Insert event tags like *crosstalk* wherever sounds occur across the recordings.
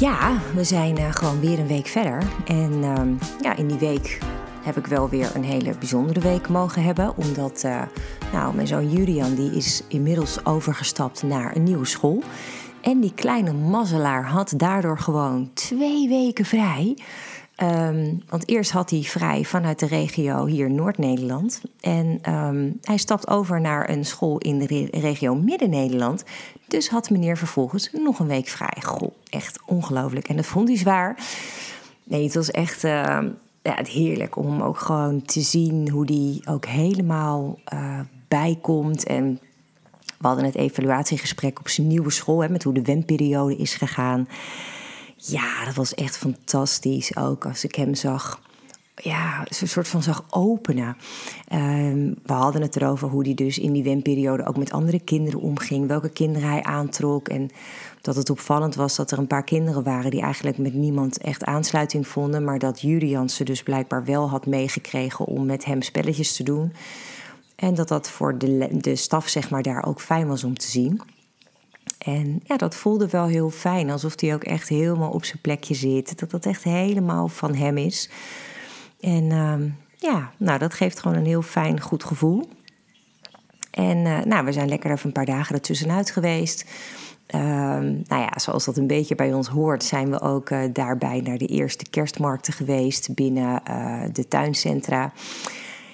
Ja, we zijn uh, gewoon weer een week verder. En uh, ja, in die week heb ik wel weer een hele bijzondere week mogen hebben. Omdat uh, nou, mijn zoon Julian die is inmiddels overgestapt naar een nieuwe school. En die kleine mazzelaar had daardoor gewoon twee weken vrij. Um, want eerst had hij vrij vanuit de regio hier Noord-Nederland. En um, hij stapt over naar een school in de re regio Midden-Nederland. Dus had meneer vervolgens nog een week vrij. Goh, echt ongelooflijk. En dat vond hij zwaar. Nee, het was echt uh, ja, het heerlijk om ook gewoon te zien hoe die ook helemaal uh, bijkomt. En we hadden het evaluatiegesprek op zijn nieuwe school, hè, met hoe de wendperiode is gegaan. Ja, dat was echt fantastisch ook als ik hem zag. Ja, een soort van zag openen. Um, we hadden het erover hoe hij dus in die wenperiode ook met andere kinderen omging. Welke kinderen hij aantrok. En dat het opvallend was dat er een paar kinderen waren die eigenlijk met niemand echt aansluiting vonden. Maar dat Julian ze dus blijkbaar wel had meegekregen om met hem spelletjes te doen. En dat dat voor de, de staf zeg maar daar ook fijn was om te zien. En ja, dat voelde wel heel fijn. Alsof hij ook echt helemaal op zijn plekje zit. Dat dat echt helemaal van hem is. En uh, ja, nou, dat geeft gewoon een heel fijn, goed gevoel. En uh, nou, we zijn lekker even een paar dagen ertussenuit geweest. Uh, nou ja, zoals dat een beetje bij ons hoort, zijn we ook uh, daarbij naar de eerste kerstmarkten geweest binnen uh, de tuincentra.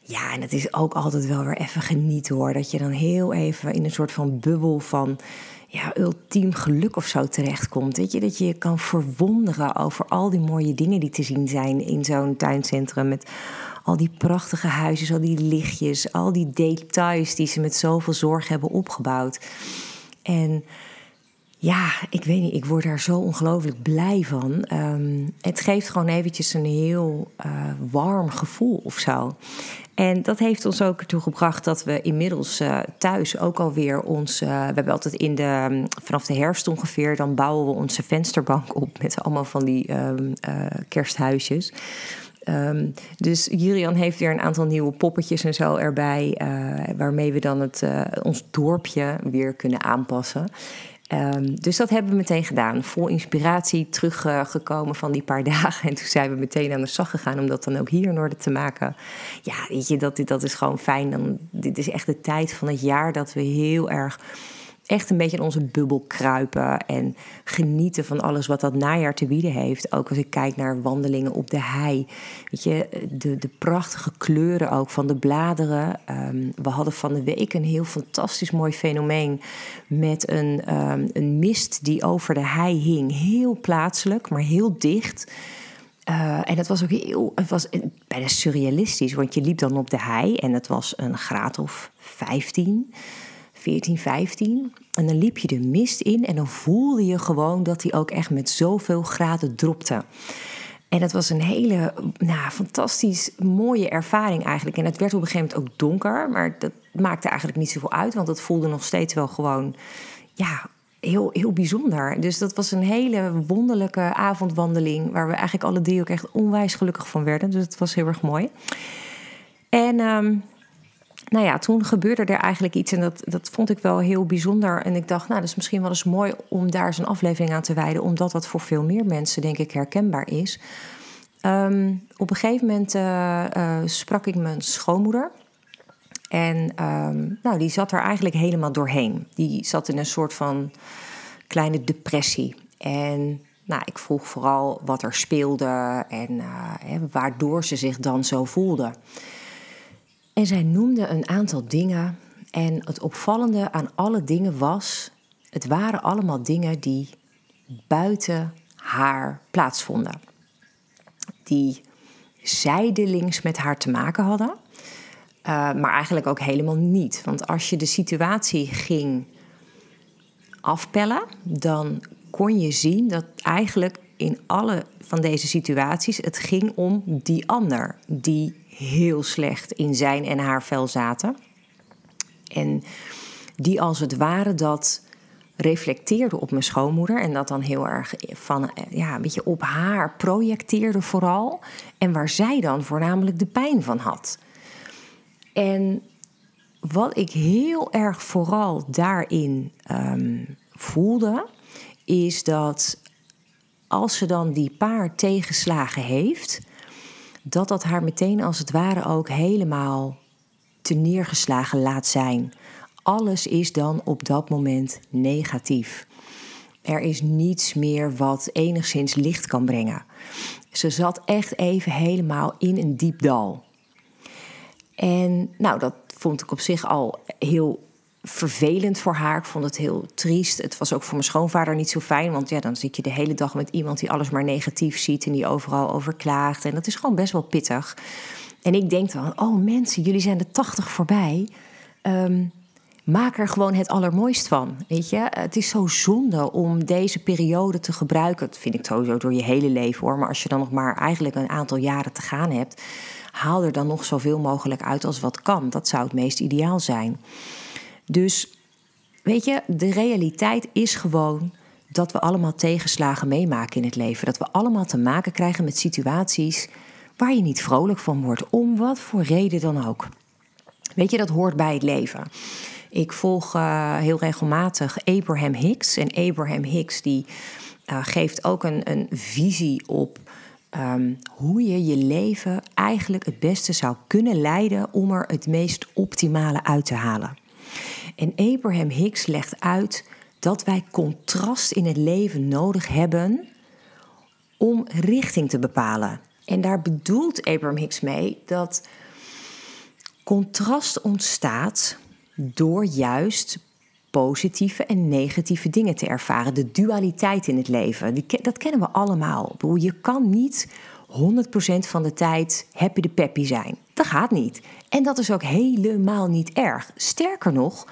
Ja, en het is ook altijd wel weer even genieten hoor. Dat je dan heel even in een soort van bubbel van ja, ultiem geluk of zo terechtkomt. Weet je, dat je je kan verwonderen over al die mooie dingen die te zien zijn in zo'n tuincentrum. Met al die prachtige huisjes, al die lichtjes, al die details die ze met zoveel zorg hebben opgebouwd. En ja, ik weet niet, ik word daar zo ongelooflijk blij van. Um, het geeft gewoon eventjes een heel uh, warm gevoel of zo. En dat heeft ons ook ertoe gebracht dat we inmiddels uh, thuis ook alweer ons. Uh, we hebben altijd in de. vanaf de herfst ongeveer. dan bouwen we onze vensterbank op. met allemaal van die uh, kersthuisjes. Dus Julian heeft weer een aantal nieuwe poppetjes en zo erbij. waarmee we dan het, ons dorpje weer kunnen aanpassen. Um, dus dat hebben we meteen gedaan. Vol inspiratie teruggekomen van die paar *laughs* dagen. En toen zijn we meteen aan de slag gegaan om dat dan ook hier in orde te maken. Ja, weet je, dat, dat is gewoon fijn. Dan, dit is echt de tijd van het jaar dat we heel erg echt een beetje in onze bubbel kruipen en genieten van alles wat dat najaar te bieden heeft. Ook als ik kijk naar wandelingen op de hei. Weet je, de, de prachtige kleuren ook van de bladeren. Um, we hadden van de week een heel fantastisch mooi fenomeen met een, um, een mist die over de hei hing. Heel plaatselijk, maar heel dicht. Uh, en het was ook heel, het was bijna surrealistisch, want je liep dan op de hei en het was een graad of 15. 14, 15. En dan liep je de mist in en dan voelde je gewoon dat hij ook echt met zoveel graden dropte. En het was een hele, nou, fantastisch mooie ervaring eigenlijk. En het werd op een gegeven moment ook donker, maar dat maakte eigenlijk niet zoveel uit, want het voelde nog steeds wel gewoon, ja, heel, heel bijzonder. Dus dat was een hele wonderlijke avondwandeling, waar we eigenlijk alle drie ook echt onwijs gelukkig van werden. Dus het was heel erg mooi. En um, nou ja, toen gebeurde er eigenlijk iets en dat, dat vond ik wel heel bijzonder. En ik dacht, nou, dat is misschien wel eens mooi om daar eens een aflevering aan te wijden, omdat dat voor veel meer mensen, denk ik, herkenbaar is. Um, op een gegeven moment uh, uh, sprak ik mijn schoonmoeder. En um, nou, die zat er eigenlijk helemaal doorheen. Die zat in een soort van kleine depressie. En nou, ik vroeg vooral wat er speelde en uh, waardoor ze zich dan zo voelde. En zij noemde een aantal dingen. En het opvallende aan alle dingen was: het waren allemaal dingen die buiten haar plaatsvonden. Die zijdelings met haar te maken hadden. Uh, maar eigenlijk ook helemaal niet. Want als je de situatie ging afpellen, dan kon je zien dat eigenlijk in alle van deze situaties, het ging om die ander die heel slecht in zijn en haar vel zaten. En die als het ware dat reflecteerde op mijn schoonmoeder en dat dan heel erg van ja, een beetje op haar projecteerde vooral en waar zij dan voornamelijk de pijn van had. En wat ik heel erg vooral daarin ehm, voelde, is dat als ze dan die paar tegenslagen heeft, dat dat haar meteen als het ware ook helemaal te neergeslagen laat zijn. Alles is dan op dat moment negatief. Er is niets meer wat enigszins licht kan brengen. Ze zat echt even helemaal in een diep dal. En nou, dat vond ik op zich al heel vervelend voor haar. Ik vond het heel triest. Het was ook voor mijn schoonvader niet zo fijn. Want ja, dan zit je de hele dag met iemand die alles maar negatief ziet en die overal over klaagt. En dat is gewoon best wel pittig. En ik denk dan: oh mensen, jullie zijn de tachtig voorbij. Ehm, maak er gewoon het allermooist van. Weet je, het is zo zonde om deze periode te gebruiken. Dat vind ik sowieso door je hele leven hoor. Maar als je dan nog maar eigenlijk een aantal jaren te gaan hebt, haal er dan nog zoveel mogelijk uit als wat kan. Dat zou het meest ideaal zijn. Dus weet je, de realiteit is gewoon dat we allemaal tegenslagen meemaken in het leven. Dat we allemaal te maken krijgen met situaties waar je niet vrolijk van wordt, om wat voor reden dan ook. Weet je, dat hoort bij het leven. Ik volg uh, heel regelmatig Abraham Hicks. En Abraham Hicks die uh, geeft ook een, een visie op um, hoe je je leven eigenlijk het beste zou kunnen leiden om er het meest optimale uit te halen. En Abraham Hicks legt uit dat wij contrast in het leven nodig hebben om richting te bepalen. En daar bedoelt Abraham Hicks mee dat contrast ontstaat door juist positieve en negatieve dingen te ervaren. De dualiteit in het leven, dat kennen we allemaal. Je kan niet 100% van de tijd happy de peppy zijn. Dat gaat niet. En dat is ook helemaal niet erg. Sterker nog,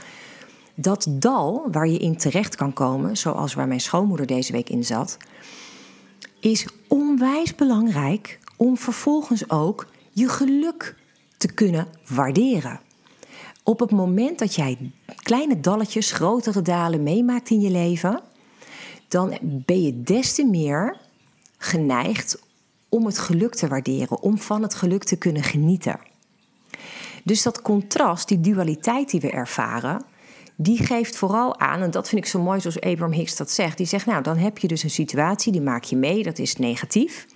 dat dal waar je in terecht kan komen, zoals waar mijn schoonmoeder deze week in zat, is onwijs belangrijk om vervolgens ook je geluk te kunnen waarderen. Op het moment dat jij kleine dalletjes, grotere dalen meemaakt in je leven, dan ben je des te meer geneigd om het geluk te waarderen, om van het geluk te kunnen genieten. Dus dat contrast, die dualiteit die we ervaren, die geeft vooral aan, en dat vind ik zo mooi zoals Abraham Hicks dat zegt, die zegt, nou dan heb je dus een situatie, die maak je mee, dat is negatief.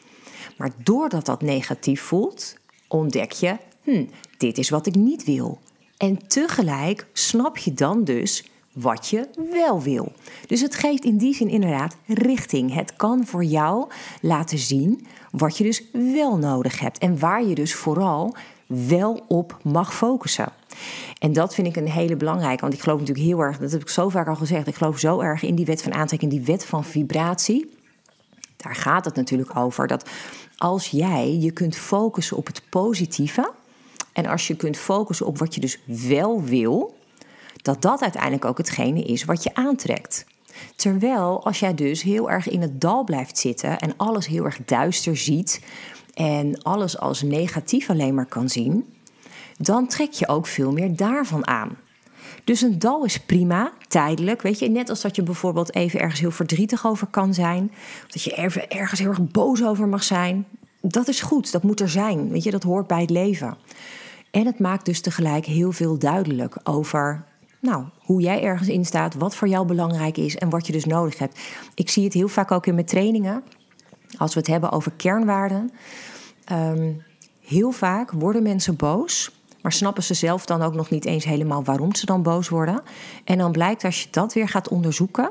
Maar doordat dat negatief voelt, ontdek je, hm, dit is wat ik niet wil. En tegelijk snap je dan dus wat je wel wil. Dus het geeft in die zin inderdaad richting. Het kan voor jou laten zien wat je dus wel nodig hebt en waar je dus vooral wel op mag focussen. En dat vind ik een hele belangrijke, want ik geloof natuurlijk heel erg, dat heb ik zo vaak al gezegd, ik geloof zo erg in die wet van aantrekking, die wet van vibratie. Daar gaat het natuurlijk over dat als jij je kunt focussen op het positieve en als je kunt focussen op wat je dus wel wil, dat dat uiteindelijk ook hetgene is wat je aantrekt. Terwijl als jij dus heel erg in het dal blijft zitten en alles heel erg duister ziet en alles als negatief alleen maar kan zien, dan trek je ook veel meer daarvan aan. Dus een dal is prima, tijdelijk. Weet je, net als dat je bijvoorbeeld even ergens heel verdrietig over kan zijn. Of dat je ergens heel erg boos over mag zijn. Dat is goed, dat moet er zijn. Weet je, dat hoort bij het leven. En het maakt dus tegelijk heel veel duidelijk over nou, hoe jij ergens in staat, wat voor jou belangrijk is en wat je dus nodig hebt. Ik zie het heel vaak ook in mijn trainingen, als we het hebben over kernwaarden. Ehm, heel vaak worden mensen boos, maar snappen ze zelf dan ook nog niet eens helemaal waarom ze dan boos worden. En dan blijkt als je dat weer gaat onderzoeken,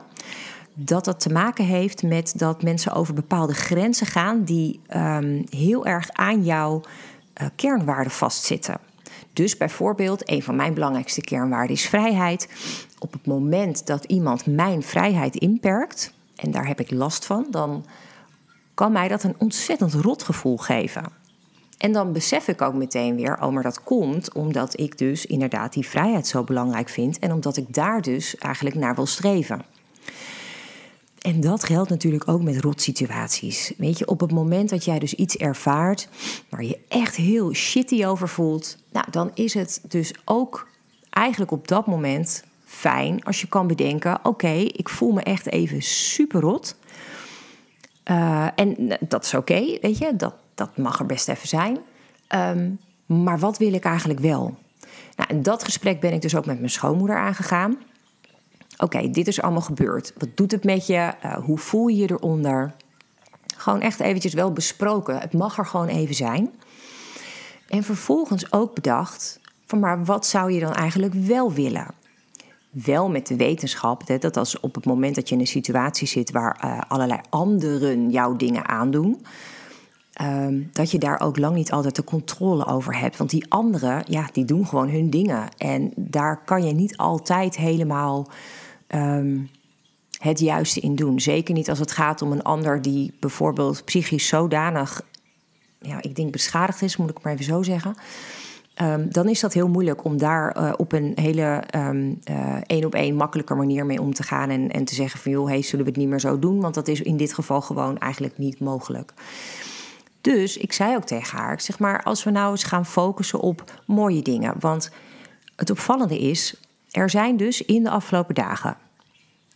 dat dat te maken heeft met dat mensen over bepaalde grenzen gaan die ehm, heel erg aan jouw uh, kernwaarden vastzitten. Dus bijvoorbeeld, een van mijn belangrijkste kernwaarden is vrijheid. Op het moment dat iemand mijn vrijheid inperkt, en daar heb ik last van, dan kan mij dat een ontzettend rot gevoel geven. En dan besef ik ook meteen weer, oh, maar dat komt omdat ik dus inderdaad die vrijheid zo belangrijk vind en omdat ik daar dus eigenlijk naar wil streven. En dat geldt natuurlijk ook met rotsituaties. Weet je, op het moment dat jij dus iets ervaart waar je echt heel shitty over voelt, nou, dan is het dus ook eigenlijk op dat moment fijn als je kan bedenken: oké, ik voel me echt even super rot. Uh, en dat is oké, weet je, dat, dat mag er best even zijn. Um, maar wat wil ik eigenlijk wel? Nou, en dat gesprek ben ik dus ook met mijn schoonmoeder aangegaan. Oké, dit is allemaal gebeurd. Wat doet het met je? Uh, hoe voel je je eronder? Gewoon echt eventjes wel besproken. Het mag er gewoon even zijn. En vervolgens ook bedacht van maar wat zou je dan eigenlijk wel willen? Wel met de wetenschap dat als op het moment dat je in een situatie zit waar uh, allerlei anderen jouw dingen aandoen, um, dat je daar ook lang niet altijd de controle over hebt. Want die anderen, ja, die doen gewoon hun dingen. En daar kan je niet altijd helemaal um, het juiste in doen. Zeker niet als het gaat om een ander die bijvoorbeeld psychisch zodanig, ja, ik denk beschadigd is, moet ik maar even zo zeggen. Um, dan is dat heel moeilijk om daar uh, op een hele um, uh, één op één makkelijke manier mee om te gaan. En, en te zeggen van joh, hey, zullen we het niet meer zo doen? Want dat is in dit geval gewoon eigenlijk niet mogelijk. Dus ik zei ook tegen haar, zeg maar, als we nou eens gaan focussen op mooie dingen. Want het opvallende is, er zijn dus in de afgelopen dagen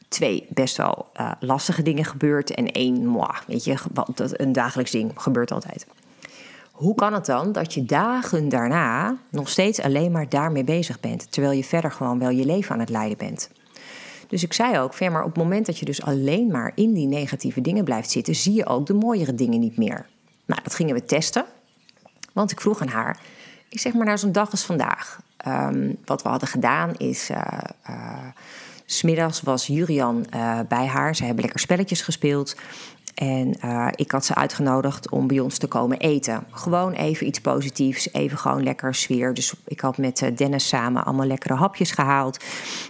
twee best wel uh, lastige dingen gebeurd. En één, moi, weet je, een dagelijks ding gebeurt altijd. Hoe kan het dan dat je dagen daarna nog steeds alleen maar daarmee bezig bent, terwijl je verder gewoon wel je leven aan het leiden bent? Dus ik zei ook, maar op het moment dat je dus alleen maar in die negatieve dingen blijft zitten, zie je ook de mooiere dingen niet meer. Nou, dat gingen we testen. Want ik vroeg aan haar, ik zeg maar naar zo'n dag als vandaag. Um, wat we hadden gedaan is, uh, uh, smiddags was Jurian uh, bij haar. Ze hebben lekker spelletjes gespeeld. En ik had ze uitgenodigd om bij ons te komen eten. Gewoon even iets positiefs, even gewoon lekker sfeer. Dus ik had met Dennis samen allemaal lekkere hapjes gehaald.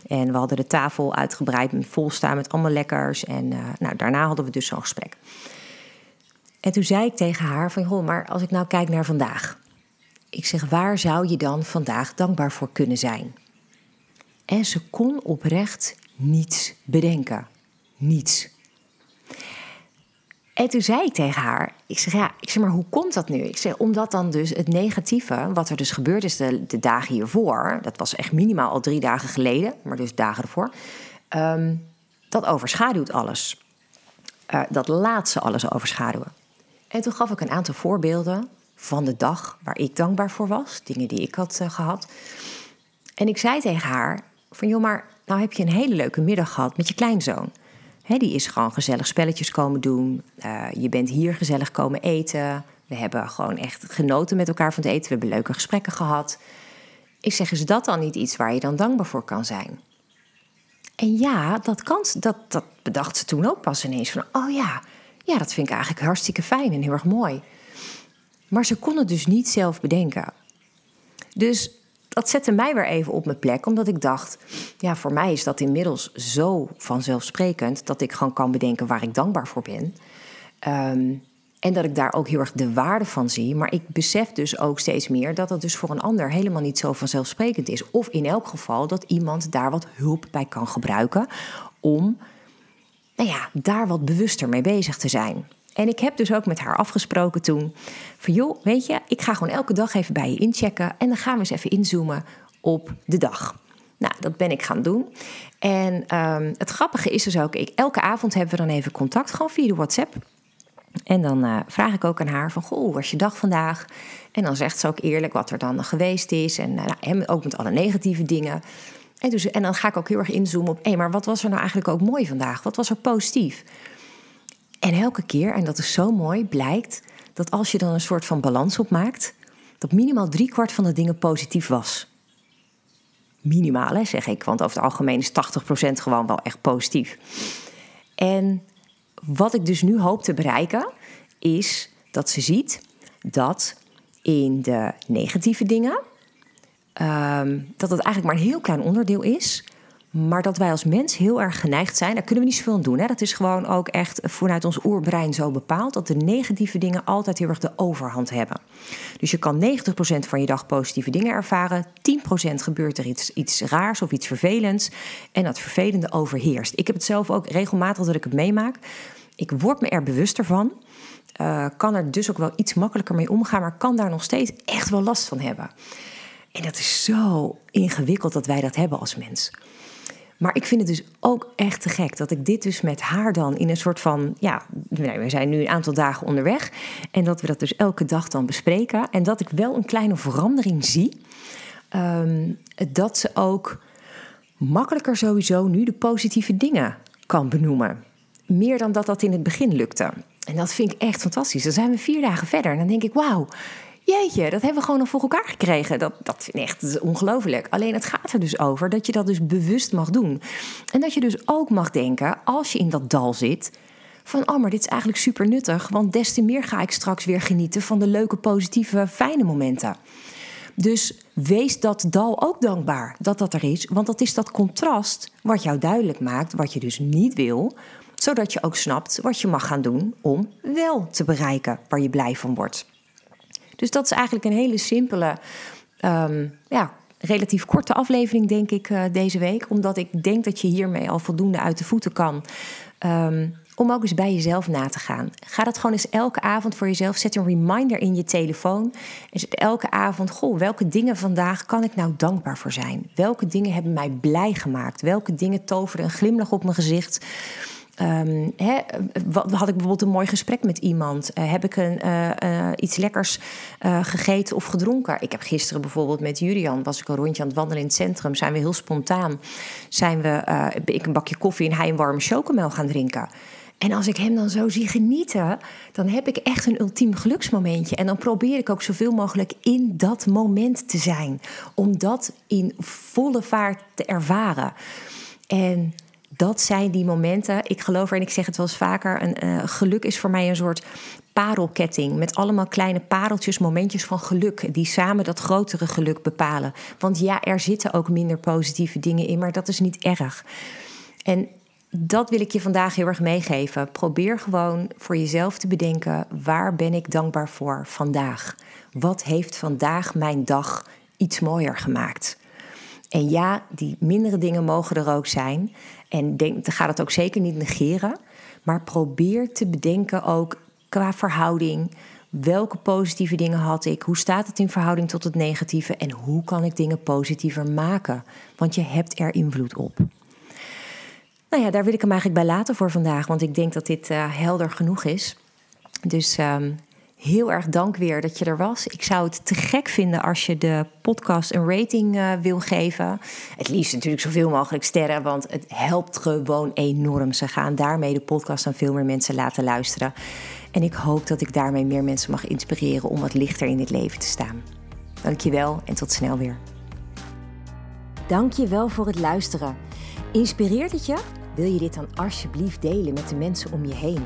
En we hadden de tafel uitgebreid, vol staan met allemaal lekkers. En nou, daarna hadden we dus zo'n gesprek. En toen zei ik tegen haar van, maar als ik nou kijk naar vandaag. Ik zeg, waar zou je dan vandaag dankbaar voor kunnen zijn? En ze kon oprecht niets bedenken. Niets. En toen zei ik tegen haar, ik zeg, ja, ik zeg maar, hoe komt dat nu? Ik zeg, omdat dan dus het negatieve, wat er dus gebeurd is de, de dagen hiervoor, dat was echt minimaal al drie dagen geleden, maar dus dagen ervoor, um, dat overschaduwt alles. Uh, dat laat ze alles overschaduwen. En toen gaf ik een aantal voorbeelden van de dag waar ik dankbaar voor was, dingen die ik had uh, gehad. En ik zei tegen haar: van joh, maar nou heb je een hele leuke middag gehad met je kleinzoon. Die is gewoon gezellig spelletjes komen doen. Uh, je bent hier gezellig komen eten. We hebben gewoon echt genoten met elkaar van het eten. We hebben leuke gesprekken gehad. Ik zeg, is dat dan niet iets waar je dan dankbaar voor kan zijn? En ja, dat, kan, dat, dat bedacht ze toen ook pas ineens. Van, oh ja, ja, dat vind ik eigenlijk hartstikke fijn en heel erg mooi. Maar ze kon het dus niet zelf bedenken. Dus dat zette mij weer even op mijn plek, omdat ik dacht: ja, voor mij is dat inmiddels zo vanzelfsprekend dat ik gewoon kan bedenken waar ik dankbaar voor ben. Um, en dat ik daar ook heel erg de waarde van zie. Maar ik besef dus ook steeds meer dat dat dus voor een ander helemaal niet zo vanzelfsprekend is. Of in elk geval dat iemand daar wat hulp bij kan gebruiken om nou ja, daar wat bewuster mee bezig te zijn. En ik heb dus ook met haar afgesproken toen: van joh, weet je, ik ga gewoon elke dag even bij je inchecken en dan gaan we eens even inzoomen op de dag. Nou, dat ben ik gaan doen. En um, het grappige is dus ook, ik, elke avond hebben we dan even contact, gewoon via de WhatsApp. En dan uh, vraag ik ook aan haar van, goh, hoe was je dag vandaag? En dan zegt ze ook eerlijk wat er dan geweest is. En uh, nou, ook met alle negatieve dingen. En, dus, en dan ga ik ook heel erg inzoomen op, hé, maar wat was er nou eigenlijk ook mooi vandaag? Wat was er positief? En elke keer, en dat is zo mooi, blijkt dat als je dan een soort van balans opmaakt, dat minimaal driekwart van de dingen positief was. Minimaal, hè, zeg ik, want over het algemeen is 80% gewoon wel echt positief. En wat ik dus nu hoop te bereiken, is dat ze ziet dat in de negatieve dingen, um, dat het eigenlijk maar een heel klein onderdeel is, Maar dat wij als mens heel erg geneigd zijn, daar kunnen we niet zoveel aan doen. Hè? Dat is gewoon ook echt vanuit ons oerbrein zo bepaald dat de negatieve dingen altijd heel erg de overhand hebben. Dus je kan 90% van je dag positieve dingen ervaren, 10% gebeurt er iets, iets raars of iets vervelends en dat vervelende overheerst. Ik heb het zelf ook regelmatig dat ik het meemaak. Ik word me er bewuster van. Uh, kan er dus ook wel iets makkelijker mee omgaan, maar kan daar nog steeds echt wel last van hebben. En dat is zo ingewikkeld dat wij dat hebben als mens. Maar ik vind het dus ook echt te gek dat ik dit dus met haar dan in een soort van. Ja, we zijn nu een aantal dagen onderweg. En dat we dat dus elke dag dan bespreken. En dat ik wel een kleine verandering zie. Um, dat ze ook makkelijker sowieso nu de positieve dingen kan benoemen. Meer dan dat dat in het begin lukte. En dat vind ik echt fantastisch. Dan zijn we vier dagen verder. En dan denk ik, wauw, jeetje, dat hebben we gewoon nog voor elkaar gekregen. Dat, dat vind ik echt ongelooflijk. Alleen het gaat er dus over dat je dat dus bewust mag doen. En dat je dus ook mag denken, als je in dat dal zit... van, oh, maar dit is eigenlijk super nuttig... want des te meer ga ik straks weer genieten van de leuke, positieve, fijne momenten. Dus wees dat dal ook dankbaar dat dat er is. Want dat is dat contrast wat jou duidelijk maakt, wat je dus niet wil zodat je ook snapt wat je mag gaan doen om wel te bereiken waar je blij van wordt. Dus dat is eigenlijk een hele simpele, ehm, ja, relatief korte aflevering, denk ik, uh, deze week. Omdat ik denk dat je hiermee al voldoende uit de voeten kan. Ehm, om ook eens bij jezelf na te gaan. Ga dat gewoon eens elke avond voor jezelf. Zet een reminder in je telefoon. En zet elke avond, goh, welke dingen vandaag kan ik nou dankbaar voor zijn? Welke dingen hebben mij blij gemaakt? Welke dingen toveren een glimlach op mijn gezicht? Um, had ik bijvoorbeeld een mooi gesprek met iemand? Uh, heb ik een, uh, uh, iets lekkers gegeten of gedronken? Ik heb gisteren bijvoorbeeld met Julian, was ik een rondje aan het wandelen in het centrum. Zijn we heel spontaan, zijn we, ik een bakje koffie en hij een warme chocomel gaan drinken. En als ik hem dan zo zie genieten, dan heb ik echt een ultiem geluksmomentje. En dan probeer ik ook zoveel mogelijk in dat moment te zijn. Om dat in volle vaart te ervaren. En dat zijn die momenten. Ik geloof er, en ik zeg het wel eens vaker: een, uh, geluk is voor mij een soort parelketting. Met allemaal kleine pareltjes, momentjes van geluk. Die samen dat grotere geluk bepalen. Want ja, er zitten ook minder positieve dingen in, maar dat is niet erg. En dat wil ik je vandaag heel erg meegeven. Probeer gewoon voor jezelf te bedenken: waar ben ik dankbaar voor vandaag? Wat heeft vandaag mijn dag iets mooier gemaakt? En ja, die mindere dingen mogen er ook zijn. En denk, ga dat ook zeker niet negeren. Maar probeer te bedenken ook qua verhouding. Welke positieve dingen had ik? Hoe staat het in verhouding tot het negatieve? En hoe kan ik dingen positiever maken? Want je hebt er invloed op. Nou ja, daar wil ik hem eigenlijk bij laten voor vandaag. Want ik denk dat dit uh, helder genoeg is. Dus um, heel erg dank weer dat je er was. Ik zou het te gek vinden als je de podcast een rating uh, wil geven. Het liefst natuurlijk zoveel mogelijk sterren, want het helpt gewoon enorm. Ze gaan daarmee de podcast aan veel meer mensen laten luisteren. En ik hoop dat ik daarmee meer mensen mag inspireren om wat lichter in het leven te staan. Dankjewel en tot snel weer. Dankjewel voor het luisteren. Inspireert het je? Wil je dit dan alsjeblieft delen met de mensen om je heen?